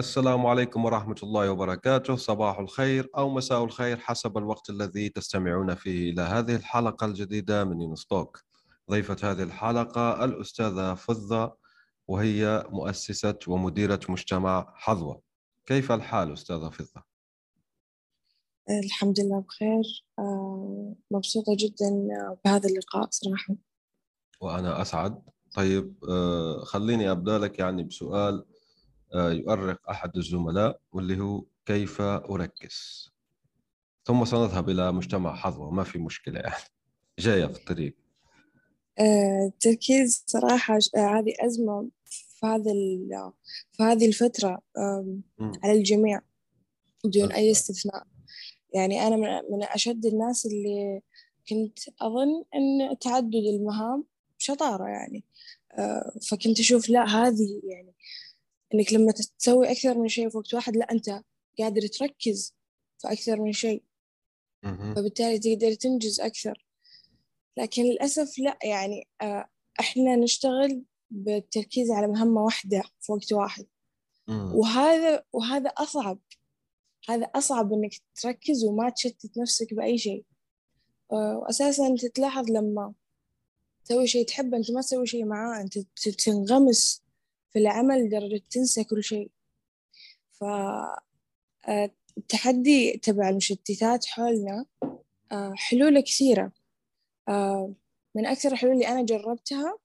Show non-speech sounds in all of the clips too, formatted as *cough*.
السلام عليكم ورحمة الله وبركاته. صباح الخير أو مساء الخير حسب الوقت الذي تستمعون فيه إلى هذه الحلقة الجديدة من يونستوك ضيفة هذه الحلقة الأستاذة فضة وهي مؤسسة ومديرة مجتمع حظوة. كيف الحال أستاذة فضة؟ الحمد لله بخير. آه، مبسوطة جدا بهذا اللقاء صراحة. وأنا أسعد. طيب آه، خليني أبدأ لك يعني بسؤال. يؤرق أحد الزملاء واللي هو كيف أركز. ثم سنذهب إلى مجتمع حظوة ما في مشكلة يعني. جاية في الطريق. التركيز آه، صراحة آه، هذه أزمة في هذا في هذه الفترة على الجميع بدون أي استثناء. يعني أنا من أشد الناس اللي كنت أظن أن تعدد المهام شطارة يعني. فكنت أشوف لا هذه يعني إنك لما تسوي أكثر من شيء في وقت واحد لا أنت قادر تركز في أكثر من شيء. فبالتالي تقدر تنجز أكثر. لكن للأسف لا يعني آه، إحنا نشتغل بالتركيز على مهمة واحدة في وقت واحد. وهذا وهذا أصعب. هذا أصعب إنك تركز وما تشتت نفسك بأي شيء. آه، وأساسا أنت تلاحظ لما تسوي شيء تحبه أنت ما تسوي شيء معاه أنت تنغمس في العمل لدرجة تنسى كل شيء. فالتحدي آه، تبع المشتتات حولنا آه، حلولة كثيرة. آه، من أكثر الحلول اللي أنا جربتها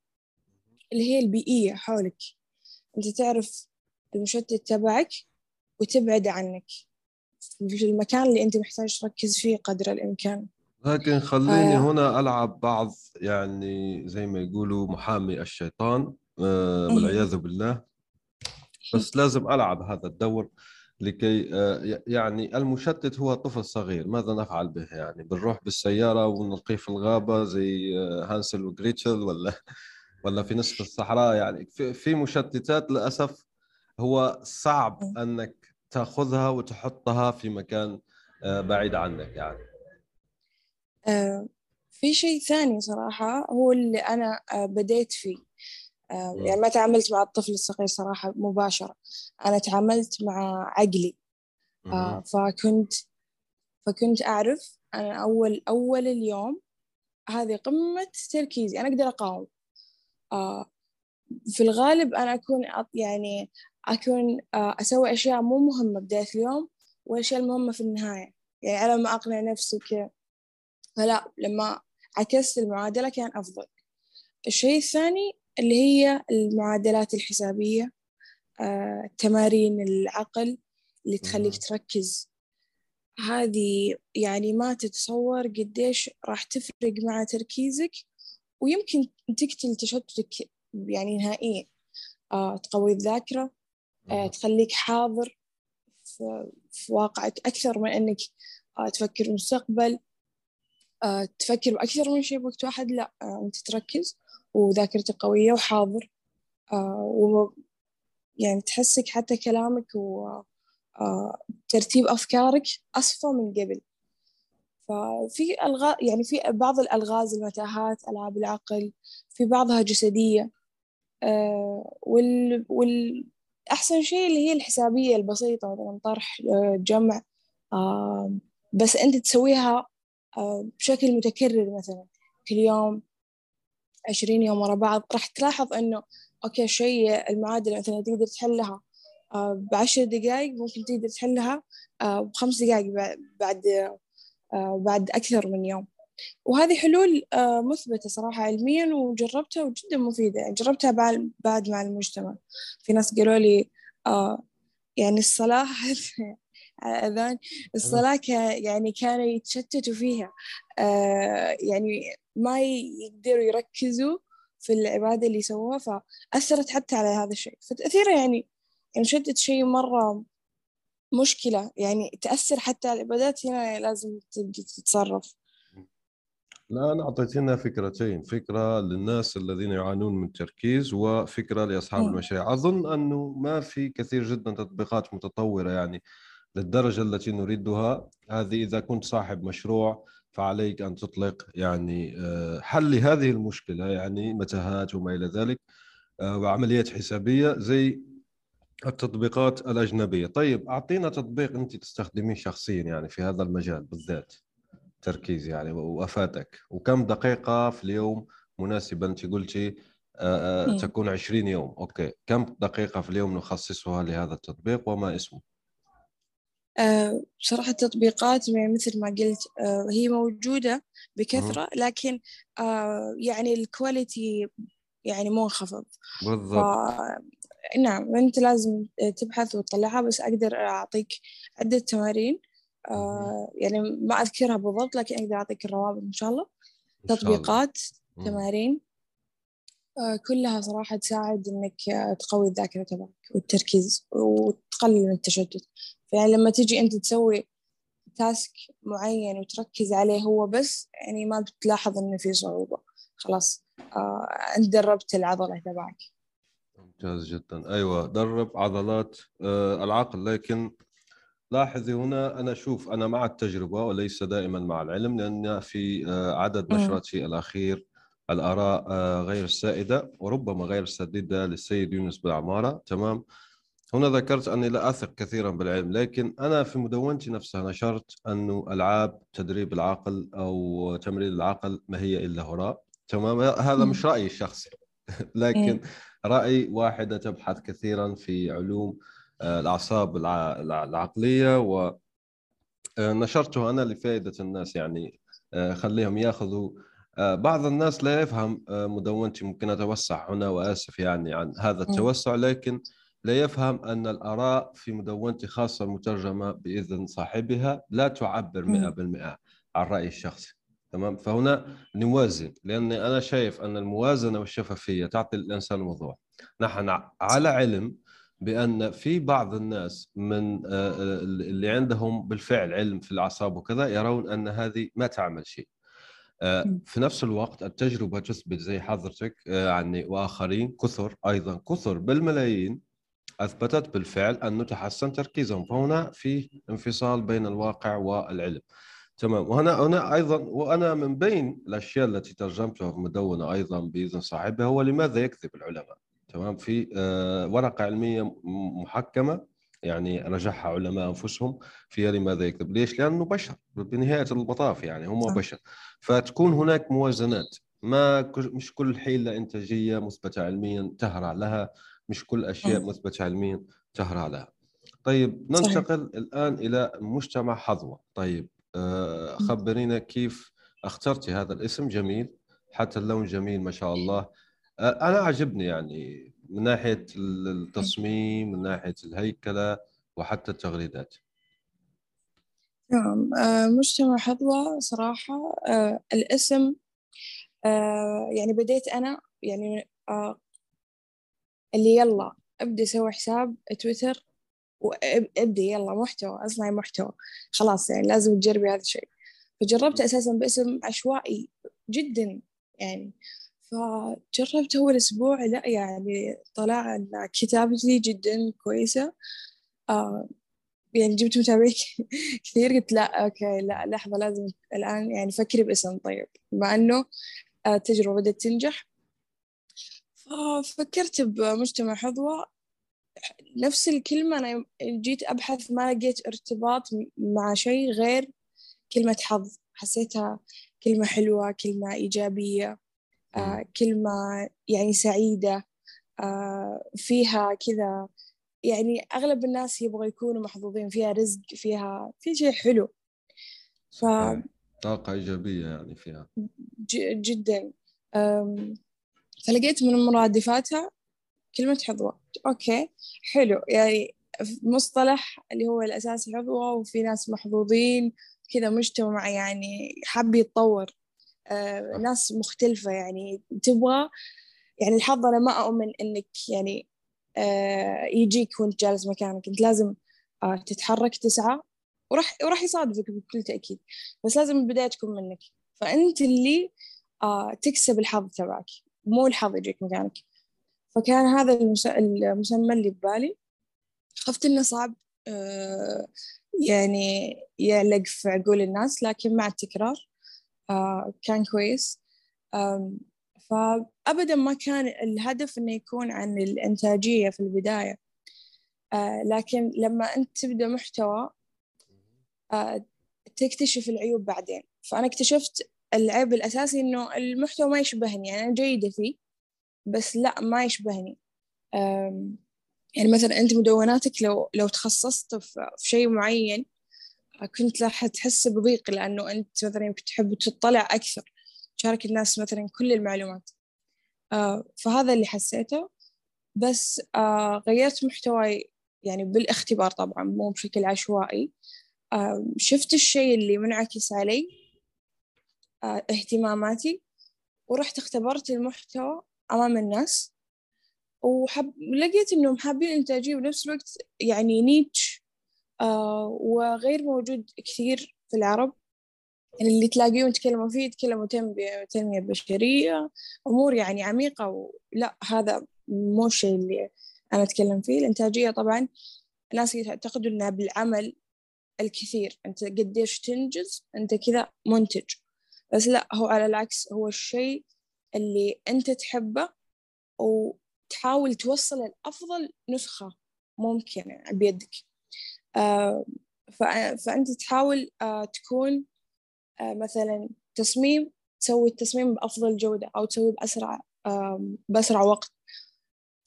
اللي هي البيئية حولك. أنت تعرف المشتت تبعك وتبعد عنك. في المكان اللي أنت محتاج تركز فيه قدر الإمكان. لكن خليني آه. هنا ألعب بعض يعني زي ما يقولوا محامي الشيطان. والعياذ بالله. بس لازم ألعب هذا الدور لكي آه، يعني المشتت هو طفل صغير ماذا نفعل به يعني؟ بنروح بالسيارة ونلقيه في الغابة زي آه، هانسل وجريتشل ولا *laughs* ولا في نصف الصحراء يعني؟ في مشتتات للأسف هو صعب أنك تأخذها وتحطها في مكان بعيد عنك يعني. في شيء ثاني صراحة هو اللي أنا بديت فيه. يعني ما تعاملت مع الطفل الصغير صراحة مباشرة. أنا تعاملت مع عقلي. آه، فكنت فكنت أعرف أنا أول أول اليوم هذه قمة تركيزي أنا أقدر أقاوم. آه، في الغالب أنا أكون يعني أكون آه، أسوي أشياء مو مهمة بداية اليوم والأشياء المهمة في النهاية. يعني على ما أقنع نفسي وكذا فلا لما عكست المعادلة كان أفضل. الشيء الثاني اللي هي المعادلات الحسابية آه، تمارين العقل اللي تخليك تركز. هذه يعني ما تتصور قديش راح تفرق مع تركيزك ويمكن تقتل تشتتك يعني نهائيا. آه، تقوي الذاكرة آه، تخليك حاضر في, في واقعك أكثر من أنك تفكر المستقبل تفكر بأكثر من شيء بوقت واحد لا أنت تركز. وذاكرتي قوية وحاضر. آه و يعني تحسك حتى كلامك وترتيب آه أفكارك أصفى من قبل. ففي ألغاز يعني في بعض الألغاز المتاهات ألعاب العقل في بعضها جسدية. آه وال, والأحسن شيء اللي هي الحسابية البسيطة مثلا طرح جمع. بس أنت تسويها بشكل متكرر مثلا كل يوم عشرين يوم ورا بعض راح تلاحظ إنه أوكي شيء المعادلة مثلا تقدر تحلها آه، بعشر دقايق ممكن تقدر تحلها آه، بخمس دقايق بعد آه، بعد أكثر من يوم. وهذه حلول مثبتة صراحة علميا وجربتها وجدا مفيدة يعني جربتها بعد مع المجتمع. في ناس قالوا لي يعني الصلاة *laughs* على أذان الصلاة يعني كانوا يتشتتوا فيها. يعني ما يقدروا يركزوا في العبادة اللي سووها فأثرت حتى على هذا الشيء. فتأثيره يعني يعني شدة شيء مرة مشكلة. يعني تأثر حتى على العبادات هنا لازم تتصرف. لا أنا أعطيتنا فكرتين. فكرة للناس الذين يعانون من التركيز وفكرة لأصحاب م. المشاريع. أظن أنه ما في كثير جدا تطبيقات متطورة يعني. للدرجة التي نريدها. هذه إذا كنت صاحب مشروع فعليك أن تطلق يعني آه، حل لهذه المشكلة يعني متاهات وما إلى ذلك آه، وعمليات حسابية زي التطبيقات الأجنبية. طيب أعطينا تطبيق أنت تستخدميه شخصيا يعني في هذا المجال بالذات تركيز يعني وأفادك. وكم دقيقة في اليوم مناسبه أنت قلتي آه، تكون 20 يوم. أوكي. كم دقيقة في اليوم نخصصها لهذا التطبيق وما اسمه؟ بصراحة التطبيقات يعني مثل ما قلت أه هي موجودة بكثرة لكن أه يعني الكواليتي يعني منخفض بالضبط. نعم أنت لازم تبحث وتطلعها بس أقدر أعطيك عدة تمارين آه يعني ما أذكرها بالضبط لكن أقدر أعطيك الروابط إن شاء الله. تطبيقات تمارين آه كلها صراحة تساعد إنك آه، تقوي الذاكرة تبعك والتركيز وتقلل من التشتت. فيعني لما تجي أنت تسوي تاسك معين وتركز عليه هو بس يعني ما بتلاحظ إنه في صعوبة. خلاص آه أنت دربت العضلة تبعك. ممتاز جدا. أيوة درب عضلات آه العقل لكن لاحظي هنا أنا أشوف أنا مع التجربة وليس دائما مع العلم لأن في آه، عدد نشرتي الأخير الآراء آه، غير السائدة وربما غير السديدة للسيد يونس بن عمارة. تمام؟ هنا ذكرت أني لا أثق كثيرا بالعلم لكن أنا في مدونتي نفسها نشرت انه ألعاب تدريب العقل أو تمرين العقل ما هي إلا هراء. تمام؟ هذا مش رأيي الشخصي. *laughs* لكن رأي واحدة تبحث كثيرا في علوم آه، الأعصاب العقلية ونشرته آه، أنا لفائدة الناس يعني خليهم يأخذوا بعض الناس لا يفهم مدونتي ممكن أتوسع هنا وآسف يعني عن هذا التوسع لكن لا يفهم أن الآراء في مدونتي خاصة المترجمة بإذن صاحبها لا تعبر 100% عن رأيي الشخصي تمام؟ فهنا نوازن لاني أنا شايف أن الموازنة والشفافية تعطي الإنسان وضوح نحن على علم بأن في بعض الناس من آه، آه، اللي عندهم بالفعل علم في الأعصاب وكذا يرون أن هذه ما تعمل شيء. آه، في نفس الوقت التجربة تثبت زي حضرتك يعني وآخرين كثر أيضا كثر بالملايين أثبتت بالفعل انه تحسن تركيزهم فهنا في انفصال بين الواقع والعلم. تمام. وهنا هنا أيضا وأنا من بين الأشياء التي ترجمتها في مدونة أيضا بإذن صاحبها هو لماذا يكذب العلماء؟ تمام. في آه، ورقة علمية محكمة يعني رجعها علماء أنفسهم فيها لماذا يكذب؟ ليش؟ لأنه بشر بنهاية المطاف يعني هم بشر. فتكون هناك موازنات. ما مش كل حيلة إنتاجية مثبتة علميا تهرع لها مش كل أشياء مثبتة علميا تهرع لها. طيب ننتقل صحيح. الآن إلى مجتمع حظوة، طيب آه، خبرينا كيف اخترتي هذا الاسم. جميل. حتى اللون جميل ما شاء الله. أنا عجبني يعني من ناحية التصميم من ناحية الهيكلة وحتى التغريدات. نعم. آه، مجتمع حظوة صراحة. آه، الاسم آه، يعني بديت أنا يعني اللي يلا أبدأ أسوي حساب تويتر وأبدأ يلا محتوى أصنع محتوى. خلاص يعني لازم تجربي هذا الشيء. فجربت أساسا باسم عشوائي جدا يعني. فجربت أول أسبوع لا يعني طلع أن كتابتي جدا كويسة. آه يعني جبت متابعين *laughs* كثير قلت لا أوكي لا لحظة لازم الآن يعني فكري باسم. طيب مع أنه التجربة آه، بدأت تنجح. ففكرت بمجتمع حظوة. نفس الكلمة أنا جيت أبحث ما لقيت ارتباط مع شيء غير كلمة حظ. حسيتها كلمة حلوة كلمة إيجابية. كلمة يعني سعيدة آه فيها كذا يعني أغلب الناس يبغوا يكونوا محظوظين فيها رزق فيها في شيء حلو. ف طاقة إيجابية يعني فيها. جدا. فلقيت من مرادفاتها كلمة حظوة. أوكي حلو. يعني مصطلح اللي هو الأساسي حظوة وفي ناس محظوظين كذا مجتمع يعني حاب يتطور. آه، ناس مختلفة يعني تبغى يعني الحظ أنا ما أؤمن إنك يعني آه يجيك وأنت جالس مكانك. أنت لازم آه تتحرك تسعى وراح وراح يصادفك بكل تأكيد بس لازم البداية تكون منك. فأنت اللي آه تكسب الحظ تبعك مو الحظ يجيك مكانك. فكان هذا المسمى اللي ببالي خفت إنه صعب آه يعني يعلق في عقول الناس لكن مع التكرار آه كان كويس. فأبدا ما كان الهدف إنه يكون عن الإنتاجية في البداية. آه لكن لما أنت تبدأ محتوى آه تكتشف العيوب بعدين. فأنا اكتشفت العيب الأساسي إنه المحتوى ما يشبهني يعني أنا جيدة فيه بس لا ما يشبهني. يعني مثلا أنت مدوناتك لو لو تخصصت في شيء معين كنت راح تحس بضيق لأنه أنت مثلا يمكن تحب تطلع أكثر تشارك الناس مثلا كل المعلومات. آه فهذا اللي حسيته. بس آه غيرت محتواي يعني بالاختبار طبعا مو بشكل عشوائي. آه شفت الشيء اللي منعكس علي اهتماماتي ورحت اختبرت المحتوى أمام الناس. وحب لقيت إنهم حابين إنتاجية بنفس الوقت يعني نيتش وغير موجود كثير في العرب. يعني اللي تلاقيهم يتكلموا فيه يتكلموا تنمية بشرية. أمور يعني عميقة ولا هذا مو الشيء اللي أنا أتكلم فيه. الإنتاجية طبعا الناس يعتقدوا إنها بالعمل الكثير. أنت قديش تنجز أنت كذا منتج. بس لا هو على العكس هو الشيء اللي أنت تحبه وتحاول توصل الأفضل نسخة ممكن بيدك. آه فأنت تحاول آه تكون آه مثلا تصميم تسوي التصميم بأفضل جودة أو تسويه بأسرع بأسرع وقت.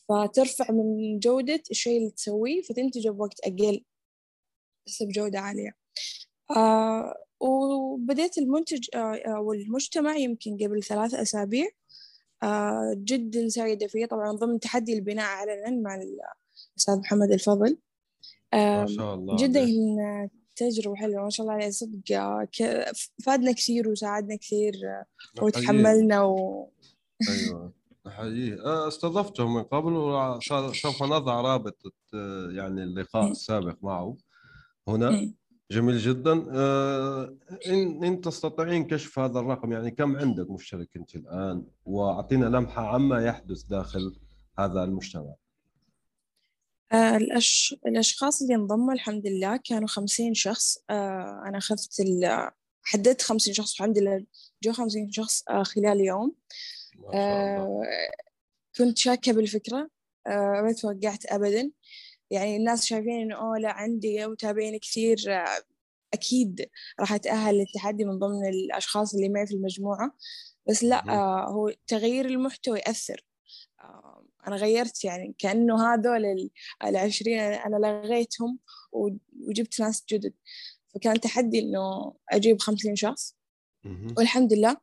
فترفع من جودة الشيء اللي تسويه فتنتجه بوقت أقل بس بجودة عالية. آه وبديت المنتج آه والمجتمع يمكن قبل ثلاث أسابيع آه جدا سعيدة فيه طبعا ضمن تحدي البناء علنا مع الأستاذ محمد الفضل. ما شاء الله. جدا تجربة حلوة ما شاء الله عليه صدق فادنا كثير وساعدنا كثير وتحملنا و... أيوه احييه استضفته من قبل وسوف نضع رابط يعني اللقاء السابق معه. هنا. جميل جدا. ان إن تستطيعين كشف هذا الرقم يعني كم عندك مشترك أنت الآن؟ وأعطينا لمحة عما يحدث داخل هذا المجتمع. آه الأش... الأشخاص اللي انضموا الحمد لله كانوا خمسين شخص آه أنا أخذت ال... حددت خمسين شخص الحمد لله جو خمسين شخص آه خلال يوم. آه كنت شاكة بالفكرة آه ما توقعت أبدا. يعني الناس شايفين إنه أوه لا عندي متابعين كثير آه أكيد راح أتأهل للتحدي من ضمن الأشخاص اللي معي في المجموعة. بس لا آه هو تغيير المحتوى يأثر. آه أنا غيرت يعني كأنه هذول العشرين أنا لغيتهم وجبت ناس جدد. فكان تحدي إنه أجيب خمسين شخص. والحمد لله.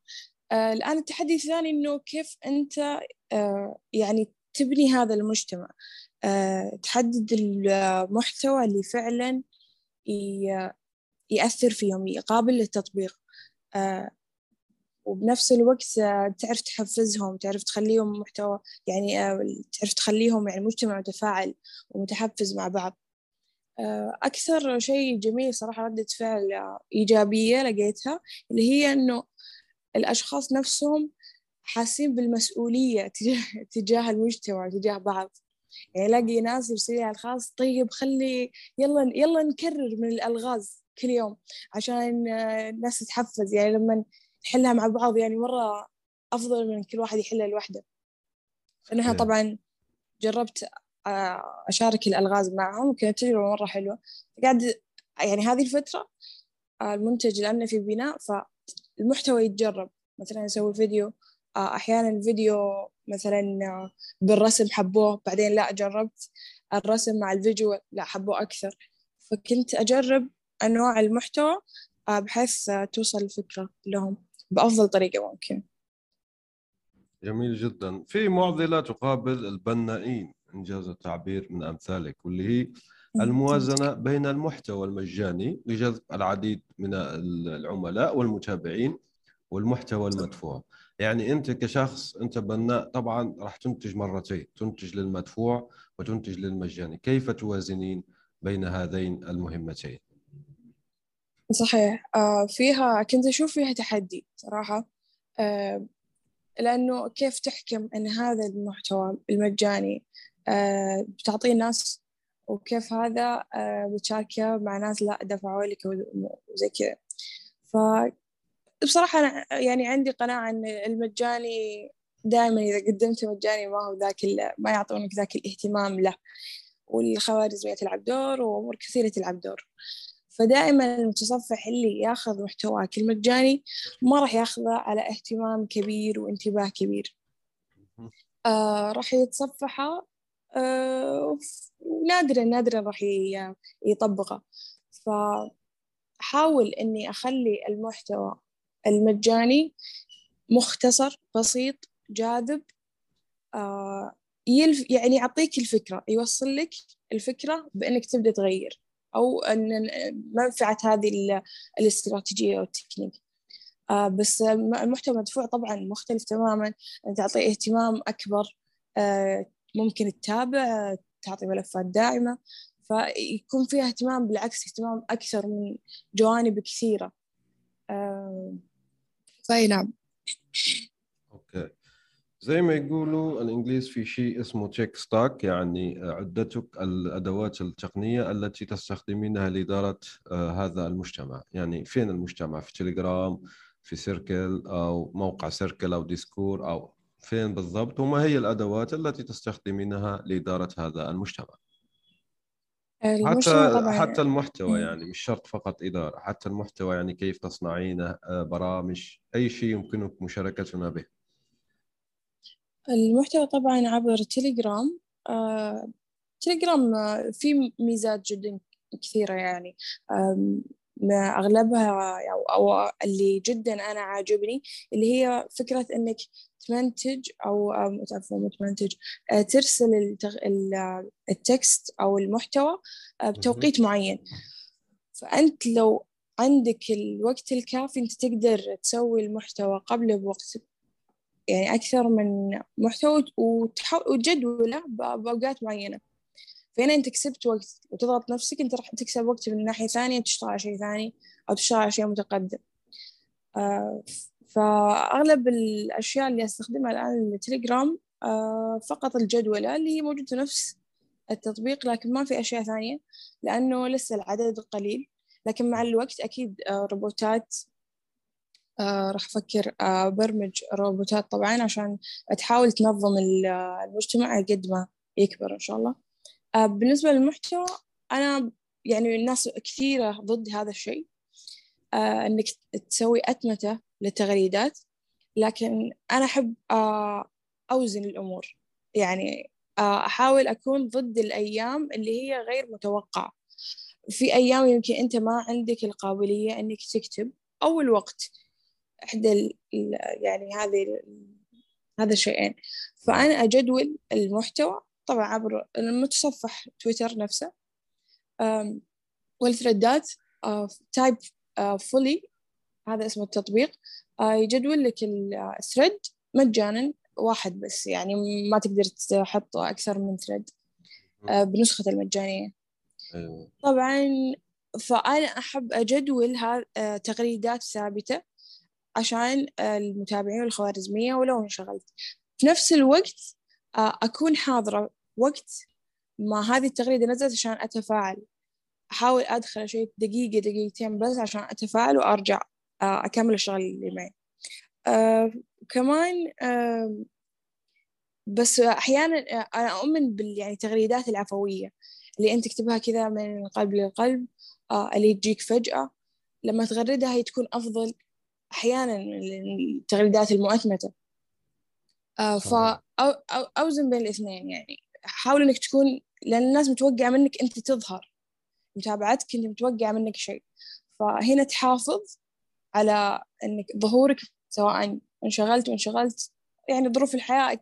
آه الآن التحدي الثاني إنه كيف أنت آه يعني تبني هذا المجتمع؟ آه تحدد المحتوى اللي فعلا يأثر فيهم قابل للتطبيق. وبنفس الوقت تعرف تحفزهم تعرف تخليهم محتوى يعني تعرف تخليهم يعني مجتمع متفاعل ومتحفز مع بعض. أكثر شيء جميل صراحة ردة فعل إيجابية لقيتها اللي هي إنه الأشخاص نفسهم حاسين بالمسؤولية تجاه, المجتمع تجاه بعض. يعني ألاقي ناس يرسلي على الخاص طيب خلي يلا يلا نكرر من الألغاز كل يوم عشان الناس تتحفز. يعني لما نحلها مع بعض يعني مرة أفضل من كل واحد يحلها لوحده. فأنا طبعا جربت أشارك الألغاز معهم وكانت تجربة مرة حلوة. قاعد يعني هذه الفترة المنتج لأنه في بناء فالمحتوى يتجرب. مثلا أسوي فيديو أحيانا الفيديو مثلا بالرسم حبوه بعدين لا جربت الرسم مع الفيديو لا حبوه أكثر. فكنت أجرب أنواع المحتوى بحيث توصل الفكرة لهم. بأفضل طريقة ممكن. جميل جدا. في معضلة تقابل البنائين. إنجاز التعبير من أمثالك واللي هي الموازنة بين المحتوى المجاني لجذب العديد من العملاء والمتابعين والمحتوى المدفوع. يعني أنت كشخص أنت بناء طبعا راح تنتج مرتين. تنتج للمدفوع وتنتج للمجاني. كيف توازنين بين هذين المهمتين؟ صحيح. آه فيها كنت أشوف فيها تحدي صراحة. آه لأنه كيف تحكم أن هذا المحتوى المجاني آه بتعطيه الناس وكيف هذا بتشاركه مع ناس لا دفعوا لك وزي كذا. ف بصراحة أنا يعني عندي قناعة أن المجاني دائما إذا قدمت مجاني ما هو ذاك ما يعطونك ذاك الاهتمام له. والخوارزمية تلعب دور وأمور كثيرة تلعب دور. فدائما المتصفح اللي ياخذ محتواك المجاني ما راح ياخذه على اهتمام كبير وانتباه كبير. آه راح يتصفحه آه نادرا نادرا راح يطبقه. فحاول إني أخلي المحتوى المجاني مختصر بسيط جاذب آه يلف يعني يعطيك الفكرة يوصل لك الفكرة بأنك تبدأ تغير. أو أن منفعة هذه الاستراتيجية والتكنيك. آه بس المحتوى مدفوع طبعا مختلف تماما. تعطي اهتمام أكبر آه ممكن تتابع تعطي ملفات داعمة. فيكون فيها اهتمام بالعكس اهتمام أكثر من جوانب كثيرة. آه فأي نعم. زي ما يقولوا الإنجليز في شيء اسمه tech stack يعني عدتك الأدوات التقنية التي تستخدمينها لإدارة آه، هذا المجتمع. يعني فين المجتمع؟ في تليجرام في سيركل أو موقع سيركل أو ديسكورد أو فين بالضبط؟ وما هي الأدوات التي تستخدمينها لإدارة هذا المجتمع؟ حتى طبعا. حتى المحتوى يعني مش شرط فقط إدارة حتى المحتوى يعني كيف تصنعينه آه، برامج أي شيء يمكنك مشاركتنا به. المحتوى طبعا عبر تليجرام آه، تليجرام آه، فيه ميزات جدا كثيرة يعني. أغلبها أو اللي جدا أنا عاجبني اللي هي فكرة إنك تمنتج أو عفوا مو تمنتج آه، ترسل التكست أو المحتوى آه، بتوقيت معين. فأنت لو عندك الوقت الكافي أنت تقدر تسوي المحتوى قبل بوقت يعني أكثر من محتوى وتجدوله بأوقات معينة. فهنا أنت كسبت وقت وتضغط نفسك أنت راح تكسب وقت من ناحية ثانية تشتغل على شيء ثاني أو تشتغل على شيء متقدم. آه فأغلب الأشياء اللي أستخدمها الآن التليجرام آه فقط الجدولة اللي هي موجودة نفس التطبيق لكن ما في أشياء ثانية لأنه لسه العدد قليل. لكن مع الوقت أكيد آه روبوتات آه راح أفكر آه برمج روبوتات طبعا عشان تحاول تنظم المجتمع قد ما يكبر إن شاء الله. آه، بالنسبة للمحتوى أنا يعني الناس كثيرة ضد هذا الشيء آه، إنك تسوي أتمتة للتغريدات. لكن أنا أحب آه، أوزن الأمور. يعني أحاول أكون ضد الأيام اللي هي غير متوقعة. في أيام يمكن أنت ما عندك القابلية إنك تكتب أو الوقت. إحدى يعني هذه هذا الشيئين. فأنا أجدول المحتوى طبعا عبر المتصفح تويتر نفسه والثريدات Typefully هذا اسم التطبيق آه، يجدول لك ال thread مجانا واحد بس يعني ما تقدر تحط أكثر من thread آه، بنسخة المجانية. أيوة. طبعا فأنا أحب أجدول آه، تغريدات ثابتة عشان المتابعين الخوارزمية ولو انشغلت. في نفس الوقت أكون حاضرة وقت ما هذه التغريدة نزلت عشان أتفاعل. أحاول أدخل شيء دقيقة دقيقتين بس عشان أتفاعل وأرجع آه، أكمل الشغل اللي معي. آه كمان آه بس أحيانا آه، أنا أؤمن بال يعني العفوية اللي أنت تكتبها كذا من القلب للقلب آه اللي تجيك فجأة. لما تغردها هي تكون أفضل أحيانا التغريدات المؤتمتة. آه فأوزن بين الاثنين يعني حاول إنك تكون لأن الناس متوقعة منك أنت تظهر. متابعتك أنت متوقعة منك شيء. فهنا تحافظ على إنك ظهورك سواء انشغلت وانشغلت يعني ظروف الحياة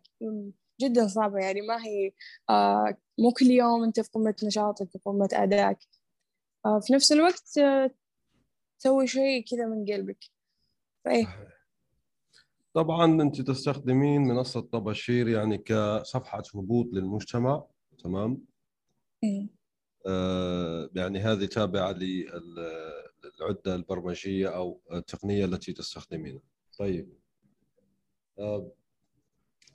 جدا صعبة يعني ما هي آه مو كل يوم أنت في قمة نشاطك في قمة أدائك. آه في نفس الوقت آه تسوي شيء كذا من قلبك. فايه طبعا أنت تستخدمين منصة طباشير يعني كصفحة هبوط للمجتمع تمام؟ آه يعني هذه تابعة للعدة البرمجية أو التقنية التي تستخدمينها. طيب. آه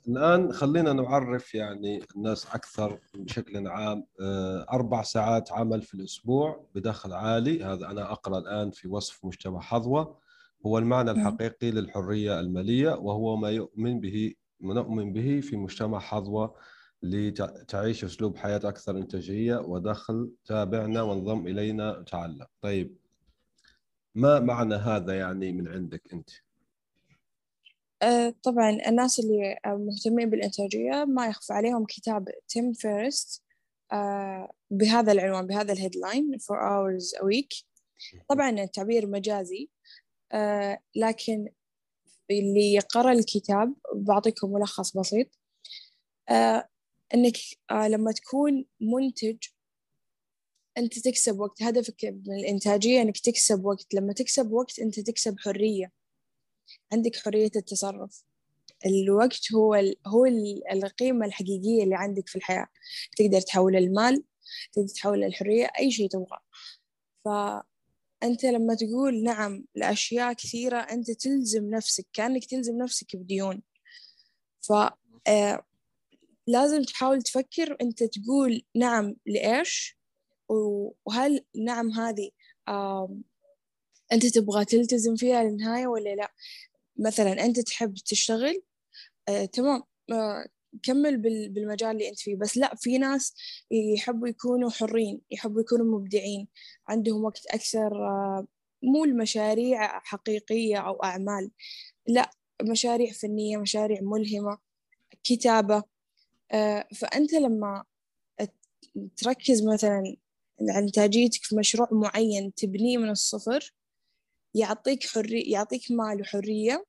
الآن خلينا نعرف يعني الناس أكثر بشكل عام آه، أربع ساعات عمل في الأسبوع بدخل عالي. هذا أنا أقرأ الآن في وصف مجتمع حظوة. هو المعنى الحقيقي للحرية المالية وهو ما يؤمن به نؤمن به في مجتمع حظوة لتعيش أسلوب حياة أكثر إنتاجية ودخل تابعنا وانضم إلينا تعلم طيب ما معنى هذا يعني من عندك أنت؟ آه، طبعا الناس اللي مهتمين بالإنتاجية ما يخفى عليهم كتاب تيم فيريس آه، بهذا العنوان بهذا ال headline four hours a week. طبعا التعبير مجازي. لكن اللي قرأ الكتاب بعطيكم ملخص بسيط. إنك لما تكون منتج أنت تكسب وقت. هدفك من الإنتاجية إنك تكسب وقت. لما تكسب وقت أنت تكسب حرية. عندك حرية التصرف. الوقت هو ال هو ال القيمة الحقيقية اللي عندك في الحياة. تقدر تحول المال تقدر تحول الحرية أي شيء تبغى فأنت لما تقول نعم لأشياء كثيرة أنت تلزم نفسك كأنك تلزم نفسك بديون. ف آه، لازم تحاول تفكر أنت تقول نعم لإيش؟ وهل نعم هذه أنت تبغى تلتزم فيها للنهاية ولا لا؟ مثلا أنت تحب تشتغل؟ آه، تمام. آه، كمل بالمجال اللي أنت فيه. بس لا في ناس يحبوا يكونوا حرين يحبوا يكونوا مبدعين. عندهم وقت أكثر آه، مو المشاريع حقيقية أو أعمال. لا مشاريع فنية مشاريع ملهمة كتابة. آه، فأنت لما تركز مثلا على إنتاجيتك في مشروع معين تبنيه من الصفر يعطيك حرية يعطيك مال وحرية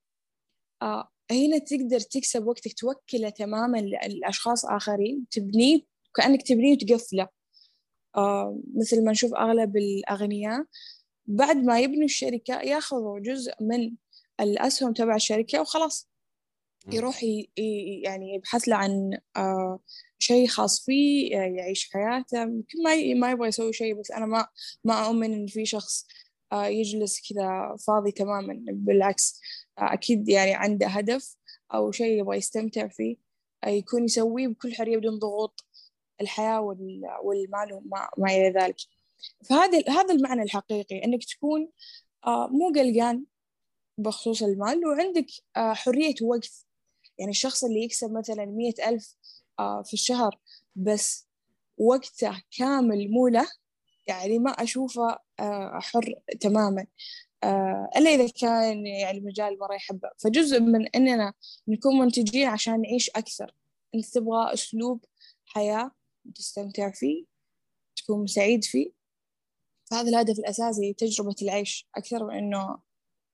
آه هنا تقدر تكسب وقتك توكله تماما لأشخاص آخرين تبنيه كأنك تبنيه وتقفله آه مثل ما نشوف أغلب الأغنياء بعد ما يبنوا الشركة ياخذوا جزء من الأسهم تبع الشركة وخلاص. يروح يعني يبحث له عن آه شيء خاص فيه يعيش حياته. يمكن ما ما يبغى يسوي شيء بس أنا ما ما أؤمن إن في شخص آه، يجلس كذا فاضي تماما. بالعكس أكيد يعني عنده هدف أو شيء يبغى يستمتع فيه آه، يكون يسويه بكل حرية بدون ضغوط الحياة والمال وما ما إلى ذلك. فهذا هذا المعنى الحقيقي إنك تكون مو قلقان بخصوص المال وعندك حرية وقت. يعني الشخص اللي يكسب مثلا مية ألف في الشهر بس وقته كامل مو له يعني ما أشوفه آه، حر تماما. آه، إلا إذا كان يعني المجال مرة يحبه. فجزء من إننا نكون منتجين عشان نعيش أكثر. أنت تبغى أسلوب حياة تستمتع فيه تكون سعيد فيه. فهذا الهدف الأساسي تجربة العيش أكثر من إنه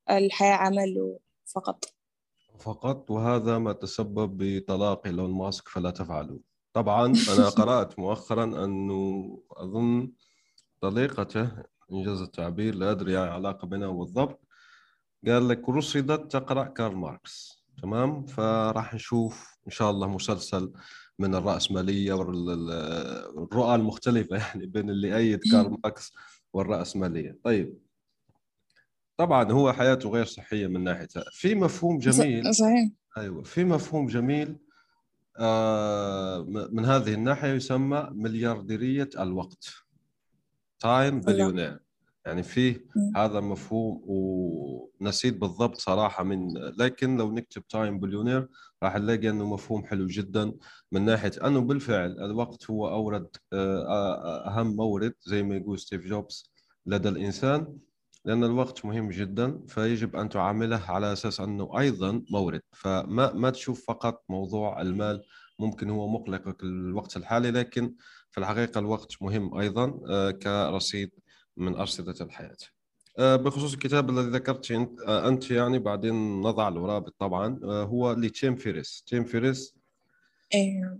الحياة عمل فقط. فقط وهذا ما تسبب بطلاق إيلون ماسك فلا تفعلوا طبعا أنا *laughs* قرأت مؤخرا أنه أظن طليقته إنجاز التعبير لا أدري يعني علاقة بينها بالضبط. قال لك رصدت تقرأ كارل ماركس. تمام؟ فراح نشوف إن شاء الله مسلسل من الرأسمالية والرؤى المختلفة *laughs* يعني بين اللي أيد كارل ماركس والرأسمالية. طيب. طبعا هو حياته غير صحية من ناحية في مفهوم جميل. صحيح. أيوة. في مفهوم جميل آه من هذه الناحية يسمى مليارديرية الوقت. time billionaire يعني فيه هذا مفهوم ونسيت بالضبط صراحة من لكن لو نكتب time billionaire راح نلاقي إنه مفهوم حلو جدا من ناحية أنه بالفعل الوقت هو أورد آه، آه، أهم مورد زي ما يقول ستيف جوبز لدى الإنسان لأن الوقت مهم جدا فيجب أن تعامله على أساس أنه أيضا مورد. فما ما تشوف فقط موضوع المال ممكن هو مقلقك الوقت الحالي لكن في الحقيقة الوقت مهم أيضا آه، كرصيد من أرصدة الحياة آه، بخصوص الكتاب الذي ذكرت آه، أنت يعني بعدين نضع له رابط طبعا هو لتيم فيريس تيم فيريس أيوه.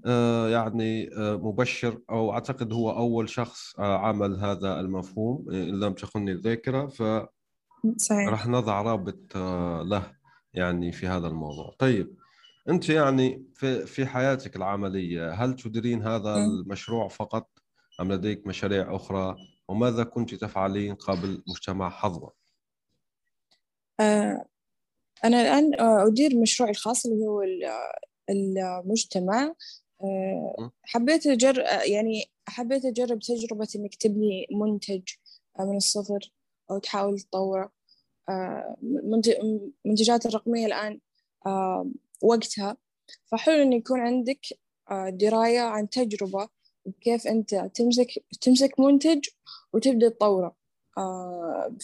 يعني مبشر أو أعتقد هو أول شخص عمل هذا المفهوم إن لم تخني الذاكرة ف صحيح. راح نضع رابط له يعني في هذا الموضوع طيب أنت يعني في في حياتك العملية هل تديرين هذا المشروع فقط أم لديك مشاريع أخرى؟ وماذا كنت تفعلين قبل مجتمع حظوة؟ آه أنا الآن أدير مشروعي الخاص اللي هو المجتمع. آه، حبيت أجرب يعني حبيت أجرب تجربة إنك تبني منتج من الصفر أو تحاول تطوره. آه، منتجات الرقمية الآن آه، وقتها. فحلو إن يكون عندك دراية عن تجربة كيف أنت تمسك تمسك منتج وتبدأ تطوره.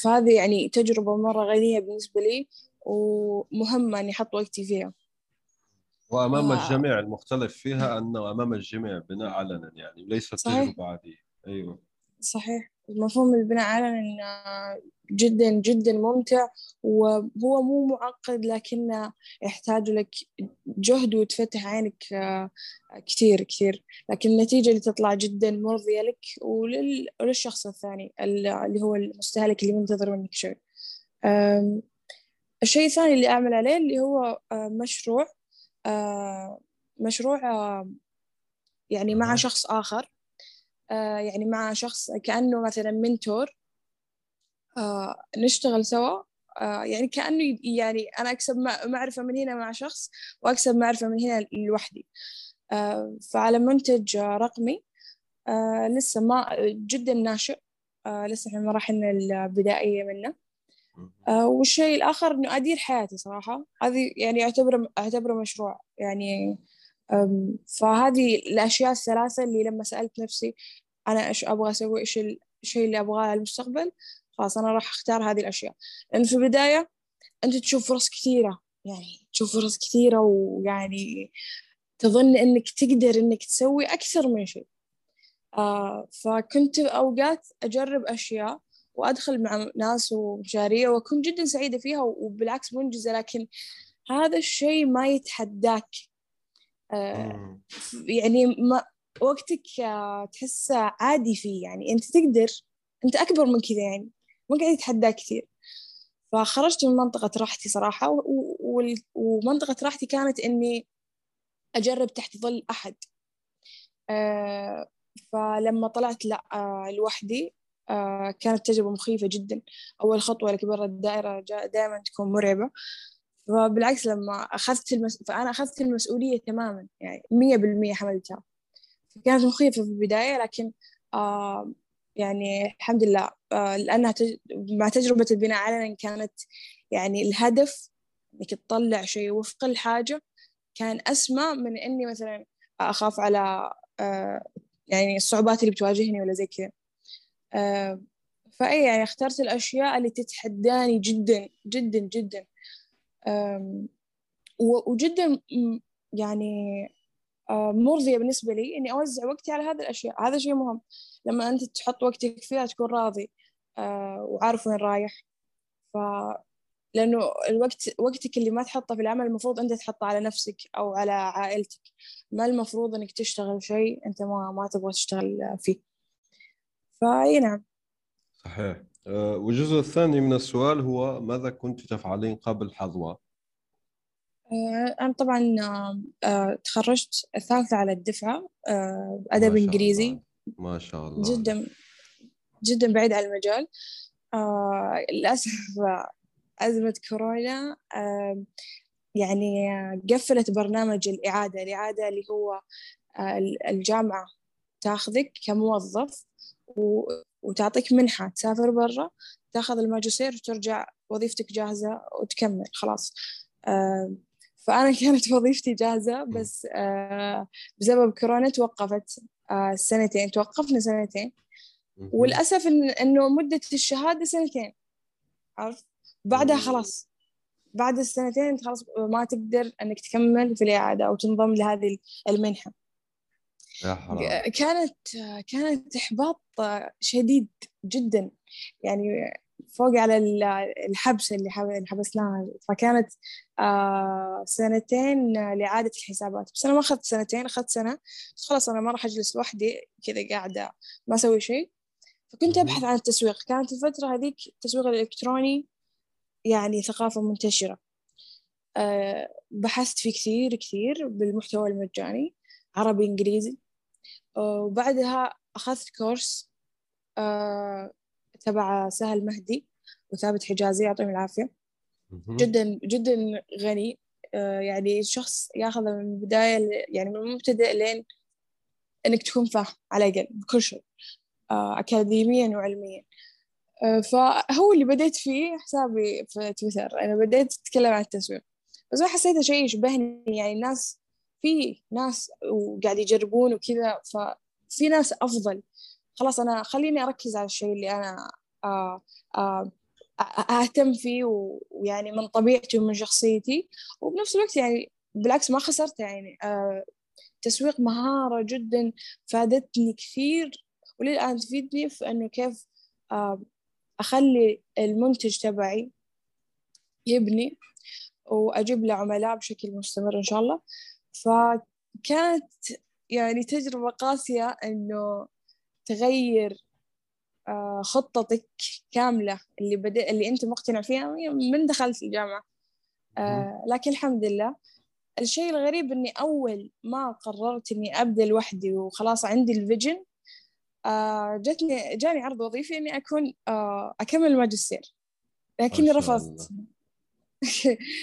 فهذه يعني تجربة مرة غنية بالنسبة لي ومهمة إني أحط وقتي فيها. وأمام آه. الجميع المختلف فيها أنه أمام الجميع بناء علنا يعني وليس تجربة عادية. أيوه. صحيح. مفهوم البناء علنا جدا جدا ممتع وهو مو معقد لكنه يحتاج لك جهد وتفتح عينك آه، كثير كثير. لكن النتيجة اللي تطلع جدا مرضية لك ولل... وللشخص الثاني اللي هو المستهلك اللي منتظر منك شيء. الشيء الثاني اللي أعمل عليه اللي هو آه، مشروع آه، مشروع يعني مع شخص آخر. يعني مع شخص كأنه مثلا منتور نشتغل سوا. يعني كأنه يعني أنا أكسب معرفة من هنا مع شخص وأكسب معرفة من هنا لوحدي. فعلى منتج رقمي لسه ما جدا ناشئ. لسه في مراحلنا البدائية منه. آه والشيء الآخر إنه أدير حياتي صراحة. هذه يعني أعتبره أعتبره مشروع. يعني فهذه الأشياء الثلاثة اللي لما سألت نفسي أنا إيش أبغى أسوي؟ إيش الشيء اللي أبغاه للمستقبل خلاص أنا راح أختار هذه الأشياء. لأن في البداية أنت تشوف فرص كثيرة يعني تشوف فرص كثيرة ويعني تظن إنك تقدر إنك تسوي أكثر من شيء. آه فكنت أوقات أجرب أشياء وأدخل مع ناس ومشاريع وأكون جدا سعيدة فيها وبالعكس منجزة لكن هذا الشيء ما يتحداك. آه يعني ما وقتك آه تحسه عادي فيه. يعني أنت تقدر أنت أكبر من كذا يعني. ما قاعد يتحداك كثير. فخرجت من منطقة راحتي صراحة ومنطقة راحتي كانت إني أجرب تحت ظل أحد. آه فلما طلعت لا آه لوحدي آه كانت تجربة مخيفة جدا. أول خطوة لك برا الدائرة دائما تكون مرعبة. فبالعكس لما أخذت المس... فأنا أخذت المسؤولية تماما يعني مية بالمية حملتها. كانت مخيفة في البداية لكن آه يعني الحمد لله آه لأنها. مع تجربة البناء علنا كانت يعني الهدف إنك تطلع شيء وفق الحاجة كان أسمى من إني مثلا أخاف على آه يعني الصعوبات اللي بتواجهني ولا زي كذا فأي يعني اخترت الأشياء اللي تتحداني جدا جدا جدا وجدا يعني آه، مرضية بالنسبة لي إني أوزع وقتي على هذه الأشياء. هذا شيء مهم. لما أنت تحط وقتك فيها تكون راضي آه، وعارف وين رايح. ف لأنه الوقت وقتك اللي ما تحطه في العمل المفروض أنت تحطه على نفسك أو على عائلتك. ما المفروض إنك تشتغل شيء أنت ما ما تبغى تشتغل فيه. فاي نعم. صحيح. أه، والجزء الثاني من السؤال هو ماذا كنت تفعلين قبل حظوة؟ أه، أنا طبعا أه، تخرجت الثالثة على الدفعة أدب إنجليزي. ما شاء الله. جدا جدا بعيد عن المجال. للأسف أزمة كورونا يعني قفلت برنامج الإعادة الإعادة اللي هو الجامعة تاخذك كموظف وتعطيك منحة تسافر برا تاخذ الماجستير وترجع وظيفتك جاهزة وتكمل خلاص. آه فأنا *laughs* كانت وظيفتي جاهزة بس آه بسبب كورونا توقفت آه سنتين توقفنا سنتين. والأسف إن إنه مدة الشهادة سنتين عرفت؟ بعدها خلاص. بعد السنتين أنت خلاص ما تقدر إنك تكمل في الإعادة أو تنضم لهذه يا حرام. كانت كانت إحباط شديد جدا. يعني فوق على الحبس اللي حبسناها فكانت آه، سنتين لإعادة الحسابات. بس أنا ما أخذت سنتين أخذت سنة. بس خلاص أنا ما راح أجلس لوحدي كذا قاعدة ما أسوي شيء. فكنت أبحث عن التسويق. كانت الفترة هذيك التسويق الإلكتروني يعني ثقافة منتشرة. آه، بحثت فيه كثير كثير بالمحتوى المجاني عربي إنجليزي. وبعدها أخذت كورس تبع سهل مهدي وثابت حجازي يعطيهم العافية. جدا جدا غني. يعني شخص ياخذ من البداية يعني من المبتدئ لين إنك تكون فاهم على الأقل بكل شيء. أكاديميا وعلميا. فهو اللي بديت فيه حسابي في تويتر. أنا بديت أتكلم عن التسويق. بس ما حسيته شيء يشبهني. يعني الناس في ناس وقاعد يجربون وكذا ففي ناس أفضل. خلاص أنا خليني أركز على الشيء اللي أنا آه آه أهتم فيه ويعني من طبيعتي ومن شخصيتي. وبنفس الوقت يعني بالعكس ما خسرت يعني آه تسويق مهارة جدا فادتني كثير. وللآن تفيدني في أنه كيف أخلي المنتج تبعي يبني وأجيب له عملاء بشكل مستمر إن شاء الله. فكانت يعني تجربة قاسية إنه تغير آه، خطتك كاملة اللي بدأ اللي أنت مقتنع فيها من دخلت الجامعة. آه، لكن الحمد لله الشيء الغريب إني أول ما قررت إني أبدأ لوحدي وخلاص عندي الفيجن آه، جتني جاني عرض وظيفي إني أكون أكمل الماجستير لكني رفضت.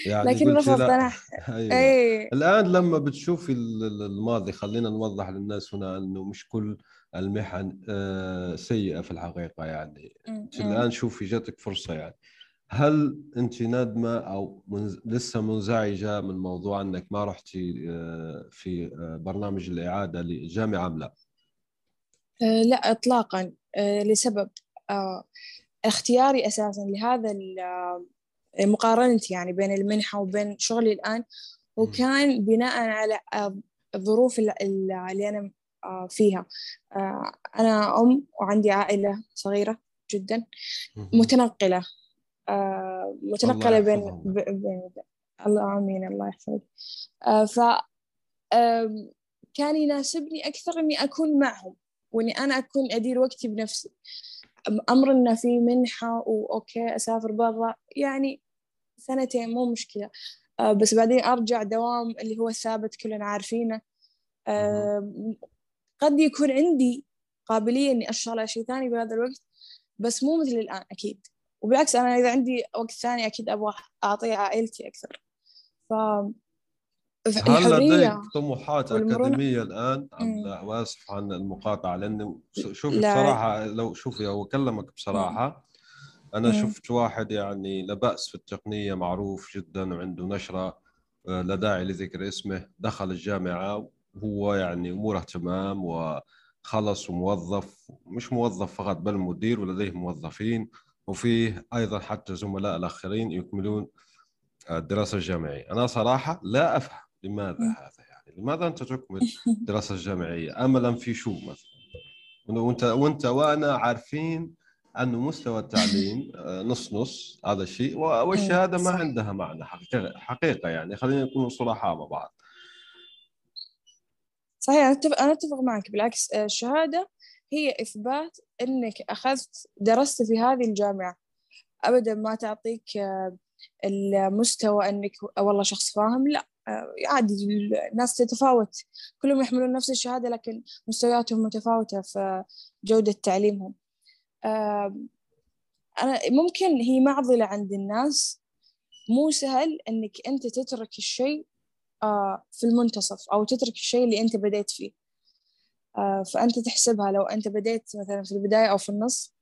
يعني لكن رفضت أنا *laughs* أيوة. أي. الآن لما بتشوفي الماضي خلينا نوضح للناس هنا إنه مش كل المحن آه، سيئة في الحقيقة يعني الآن شوفي جاتك فرصة يعني هل أنت نادمه أو منز... لسه منزعجة من موضوع إنك ما رحتي آه، في آه، برنامج الإعادة للجامعه أم لا؟ لا اطلاقا لسبب اختياري أساسا لهذا مقارنتي يعني بين المنحة وبين شغلي الآن. وكان بناء على الظروف اللي أنا آه، فيها. آه، أنا أم وعندي عائلة صغيرة جدا متنقلة. آه، متنقلة بين, بين الله آمين الله يحفظك. ف كان يناسبني أكثر إني أكون معهم وإني أنا أكون أدير وقتي بنفسي. أمر إنه في منحة وأوكي أسافر برا. يعني سنتين مو مشكلة. بس بعدين أرجع دوام اللي هو الثابت كلنا عارفينه. قد يكون عندي قابلية إني أشتغل على شيء ثاني بهذا الوقت بس مو مثل الآن أكيد. وبالعكس أنا إذا عندي وقت ثاني أكيد أبغى أعطيه عائلتي أكثر. ف هل لديك طموحات أكاديمية الآن؟ أم لا وآسف عن المقاطعة لأنه شوفي بصراحة لو شوفي لو أكلمك بصراحة أنا مم. شفت واحد يعني لا بأس في التقنية معروف جدا وعنده نشرة آه، لا داعي لذكر اسمه دخل الجامعة هو يعني أموره تمام وخلص وموظف مش موظف فقط بل مدير ولديه موظفين وفيه أيضا حتى زملاء الآخرين يكملون الدراسة الجامعية. أنا صراحة لا أفهم لماذا هذا يعني؟ لماذا أنت تكمل *laughs* الدراسه الجامعية؟ املا في شو مثلا؟ وانت وأنت وأنا عارفين انه مستوى التعليم *laughs* آه، نص نص هذا الشيء والشهادة ما عندها معنى حقيقه حقيقة يعني. خلينا نكون صراحة مع بعض. صحيح أنا أتفق, أنا أتفق معك. بالعكس آه، الشهادة هي إثبات أنك أخذت درست في هذه الجامعة. أبدا ما تعطيك آه، المستوى أنك والله شخص فاهم لا. عادي الناس تتفاوت كلهم يحملون نفس الشهادة لكن مستوياتهم متفاوتة في جودة تعليمهم. أنا ممكن هي معضلة عند الناس مو سهل أنك أنت تترك الشيء آه، في المنتصف أو تترك الشيء اللي أنت بديت فيه. آه، فأنت تحسبها لو أنت بديت مثلا في البداية أو في النص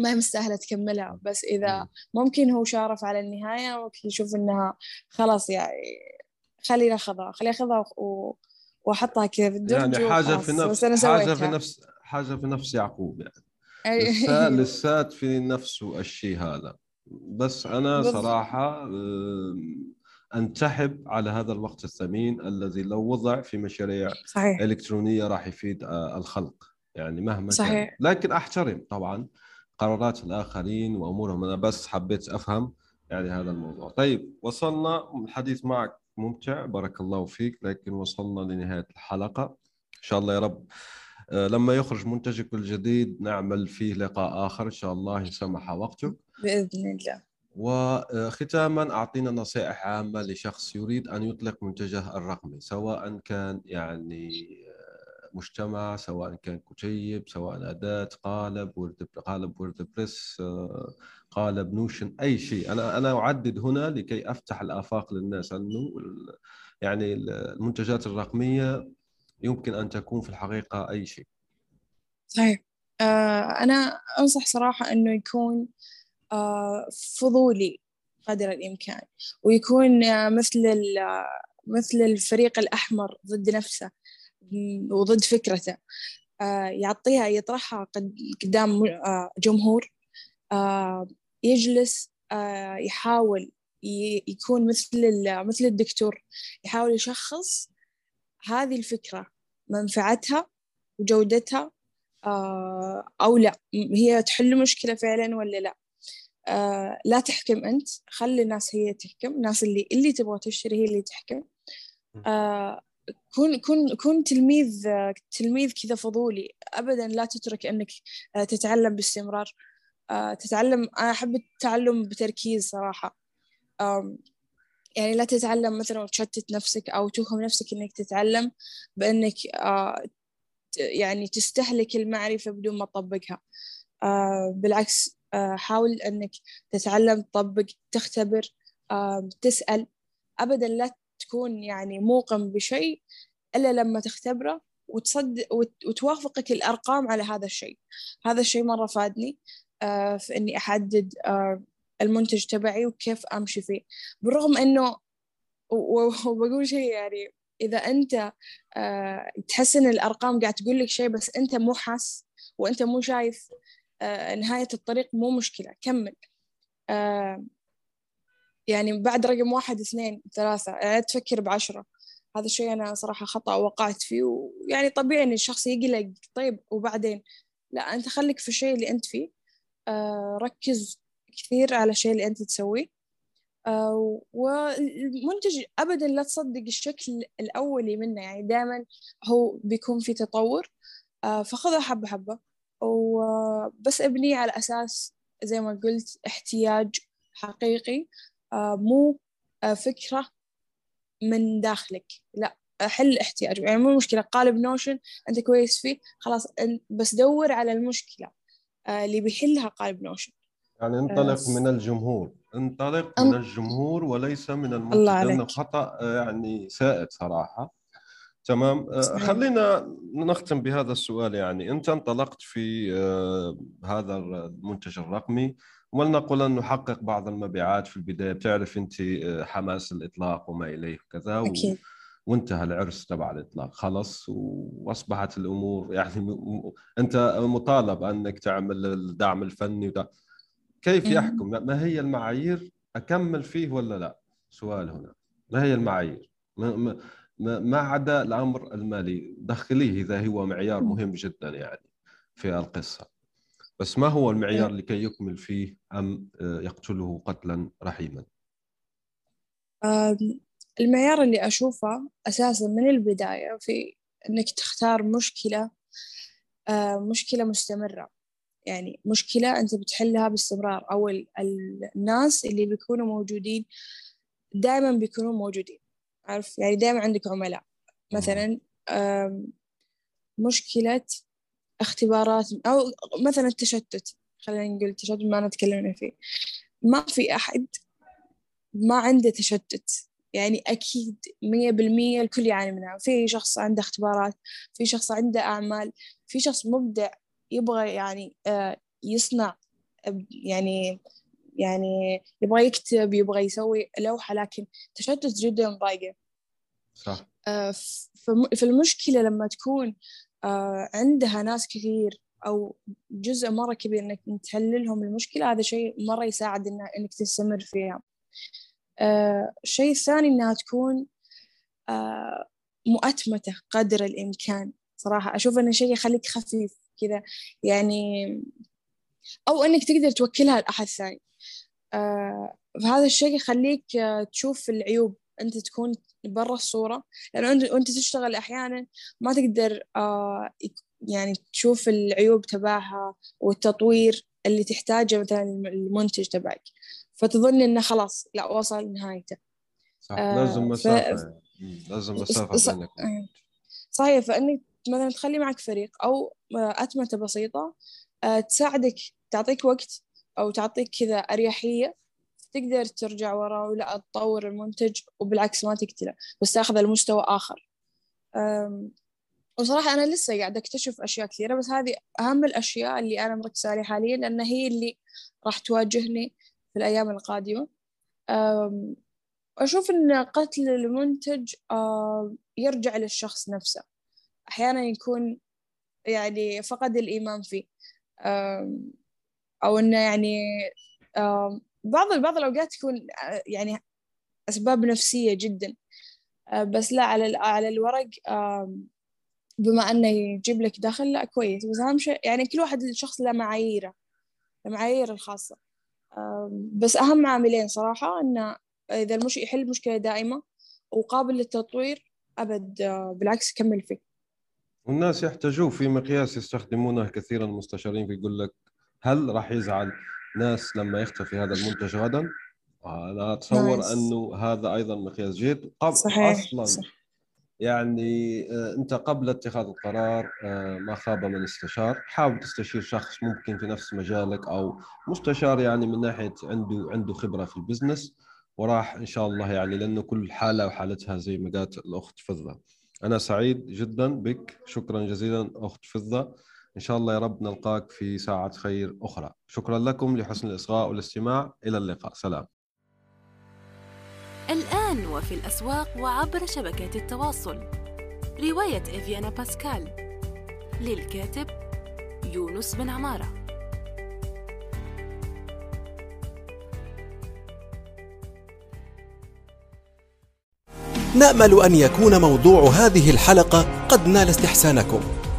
ما هي مستاهلة تكملها. بس إذا ممكن هو شارف على النهاية ممكن يشوف إنها خلاص يعني خلي ناخذها خلي أخذها و... وأحطها كذا في الدرج يعني حاجة في نفس حاجة في نفس حاجة في نفس يعقوب يعني. لسات *laughs* لسات في نفسه الشيء هذا. بس أنا صراحة انسحب على هذا الوقت الثمين الذي لو وضع في مشاريع صحيح. إلكترونية راح يفيد آه، الخلق. يعني مهما صحيح. كان لكن أحترم طبعا قرارات الآخرين وأمورهم. أنا بس حبيت أفهم يعني هذا الموضوع. طيب وصلنا الحديث معك. ممتع بارك الله فيك. لكن وصلنا لنهاية الحلقة. إن شاء الله يا رب آه، لما يخرج منتجك الجديد نعمل فيه لقاء آخر. إن شاء الله إن سمح وقتك. بإذن الله. وختاما أعطينا نصائح عامة لشخص يريد أن يطلق منتجه الرقمي سواء كان يعني مجتمع سواء كان كتيب سواء أداة قالب Word قالب WordPress قالب Notion أي شيء. أنا أنا أعدد هنا لكي أفتح الآفاق للناس انه يعني المنتجات الرقمية يمكن أن تكون في الحقيقة أي شيء. صحيح آه أنا أنصح صراحة إنه يكون آه فضولي قدر الإمكان ويكون آه مثل مثل الفريق الأحمر ضد نفسه. وضد فكرته. آه، يعطيها يطرحها قدام آه، جمهور. آه، يجلس يحاول يكون مثل مثل الدكتور. يحاول يشخص هذه الفكرة منفعتها وجودتها أو لا. هي تحل مشكلة فعلا ولا لا؟ لا تحكم أنت. خلي الناس هي تحكم. الناس اللي اللي تبغى تشتري هي اللي تحكم. كون كون كون تلميذ تلميذ كذا فضولي ابدا لا تترك إنك آه، تتعلم باستمرار. آه، تتعلم أنا أحب التعلم بتركيز صراحة. يعني لا تتعلم مثلا وتشتت نفسك أو توهم نفسك إنك تتعلم بإنك آه، يعني تستهلك المعرفة بدون ما تطبقها. بالعكس حاول إنك تتعلم تطبق تختبر تسأل. ابدا لا تكون يعني موقن بشيء إلا لما تختبره وتصدق وتوافقك الأرقام على هذا الشيء. هذا الشيء مرة فادني آه، في إني أحدد آه، المنتج تبعي وكيف أمشي فيه. بالرغم إنه وبقول شيء يعني إذا أنت آه، تحس إن الأرقام قاعد تقول لك شيء بس أنت مو حاس وأنت مو شايف نهاية الطريق مو مشكلة كمل. يعني بعد رقم واحد اثنين ثلاثة يعني تفكر بعشرة. هذا الشيء أنا صراحة خطأ وقعت فيه ويعني طبيعي إن الشخص يقلق طيب وبعدين. لا أنت خليك في الشيء اللي أنت فيه. آه ركز كثير على الشيء اللي أنت تسويه. آه والمنتج أبدا لا تصدق الشكل الأولي منه. يعني دائما هو بيكون في تطور. آه فخذها حبة حبة. وبس أبنيه على أساس زي ما قلت احتياج حقيقي. آه، مو آه، فكرة من داخلك. لا حل احتياج يعني مو مشكلة. قالب نوشن أنت كويس فيه خلاص بس دور على المشكلة آه، اللي بيحلها قالب نوشن. يعني انطلق من الجمهور. انطلق من الجمهور وليس من المنتج لأنه خطأ يعني سائد صراحة. تمام. خلينا نختم بهذا السؤال. يعني أنت انطلقت في هذا المنتج الرقمي. ولنقل أن نحقق بعض المبيعات في البداية. بتعرف أنت آه، حماس الإطلاق وما إليه وكذا و... أكيد. وانتهى العرس تبع الإطلاق. خلص وأصبحت الأمور يعني م... أنت مطالب أنك تعمل الدعم الفني ودا. كيف يحكم؟ ما هي المعايير؟ أكمل فيه ولا لا؟ سؤال هنا. ما هي المعايير؟ ما, ما... ما عدا الأمر المالي. دخليه إذا هو معيار مهم جدا يعني في القصة. بس ما هو المعيار لكي يكمل فيه أم آه، يقتله قتلا رحيما؟ المعيار اللي أشوفه أساسا من البداية في أنك تختار مشكلة مشكلة مستمرة. يعني مشكلة أنت بتحلها باستمرار أو الناس اللي بيكونوا موجودين دائما بيكونوا موجودين. عارف؟ يعني دائما عندك عملاء. مثلا مشكلة اختبارات أو مثلا التشتت خلينا نقول التشتت ما نتكلم فيه. ما في أحد ما عنده تشتت. يعني أكيد مية بالمية الكل يعاني منها. في شخص عنده اختبارات في شخص عنده أعمال في شخص مبدع يبغى يعني آه، يصنع يعني يعني يبغى يكتب يبغى يسوي لوحة لكن تشتت جدا ضايقة. صح. آه، فالمشكلة لما تكون عندها ناس كثير أو جزء مرة كبير إنك تحل لهم المشكلة هذا شيء مرة يساعد إنك تستمر فيها. آه، الشيء الثاني إنها تكون آه، مؤتمتة قدر الإمكان. صراحة أشوف إنه شيء يخليك خفيف كذا يعني أو إنك تقدر توكلها لأحد ثاني. فهذا الشيء يخليك تشوف العيوب. أنت تكون برا الصورة. لأنه وأنت تشتغل أحيانا ما تقدر آه يعني تشوف العيوب تبعها والتطوير اللي تحتاجه مثلا المنتج تبعك. فتظن إنه خلاص لا وصل نهايته. صح. آه لازم مسافة ف... لازم مسافة ص... بينك صحيح فإنك مثلا تخلي معك فريق أو أتمتة بسيطة آه تساعدك تعطيك وقت أو تعطيك كذا أريحية تقدر ترجع ورا ولا تطور المنتج وبالعكس ما تقتله بس تاخذ المستوى آخر. وصراحة أنا لسه قاعدة أكتشف أشياء كثيرة بس هذه أهم الأشياء اللي أنا مركزة عليها حاليا لأن هي اللي راح تواجهني في الأيام القادمة. أشوف أن قتل المنتج يرجع للشخص نفسه. أحيانا يكون يعني فقد الإيمان فيه. أو أنه يعني بعض بعض الأوقات تكون يعني أسباب نفسية جدا. بس لا على على الورق بما أنه يجيب لك دخل لا كويس. بس أهم شيء يعني كل واحد الشخص له معاييره المعايير الخاصة. بس أهم عاملين صراحة إنه إذا المش يحل مشكلة دائمة وقابل للتطوير أبد بالعكس كمل فيه. والناس يحتاجوه في مقياس يستخدمونه كثيرا. المستشارين يقول لك هل راح يزعل؟ ناس لما يختفي هذا المنتج غدا؟ أنا أتصور نايس. أنه هذا أيضا مقياس جيد قبل صحيح. أصلا صح. يعني آه، أنت قبل اتخاذ القرار آه، ما خاب من استشار حاول تستشير شخص ممكن في نفس مجالك أو مستشار يعني من ناحية عنده عنده خبرة في البزنس وراح إن شاء الله يعني لأنه كل حالة وحالتها زي ما قالت الأخت فضة أنا سعيد جدا بك شكرا جزيلا أخت فضة إن شاء الله يا رب نلقاك في ساعه خير أخرى. شكرا لكم لحسن الإصغاء والاستماع. إلى اللقاء. سلام. الآن وفي الأسواق وعبر شبكات التواصل. رواية إفيانا باسكال. للكاتب يونس بن عمارة. نأمل أن يكون موضوع هذه الحلقة قد نال استحسانكم.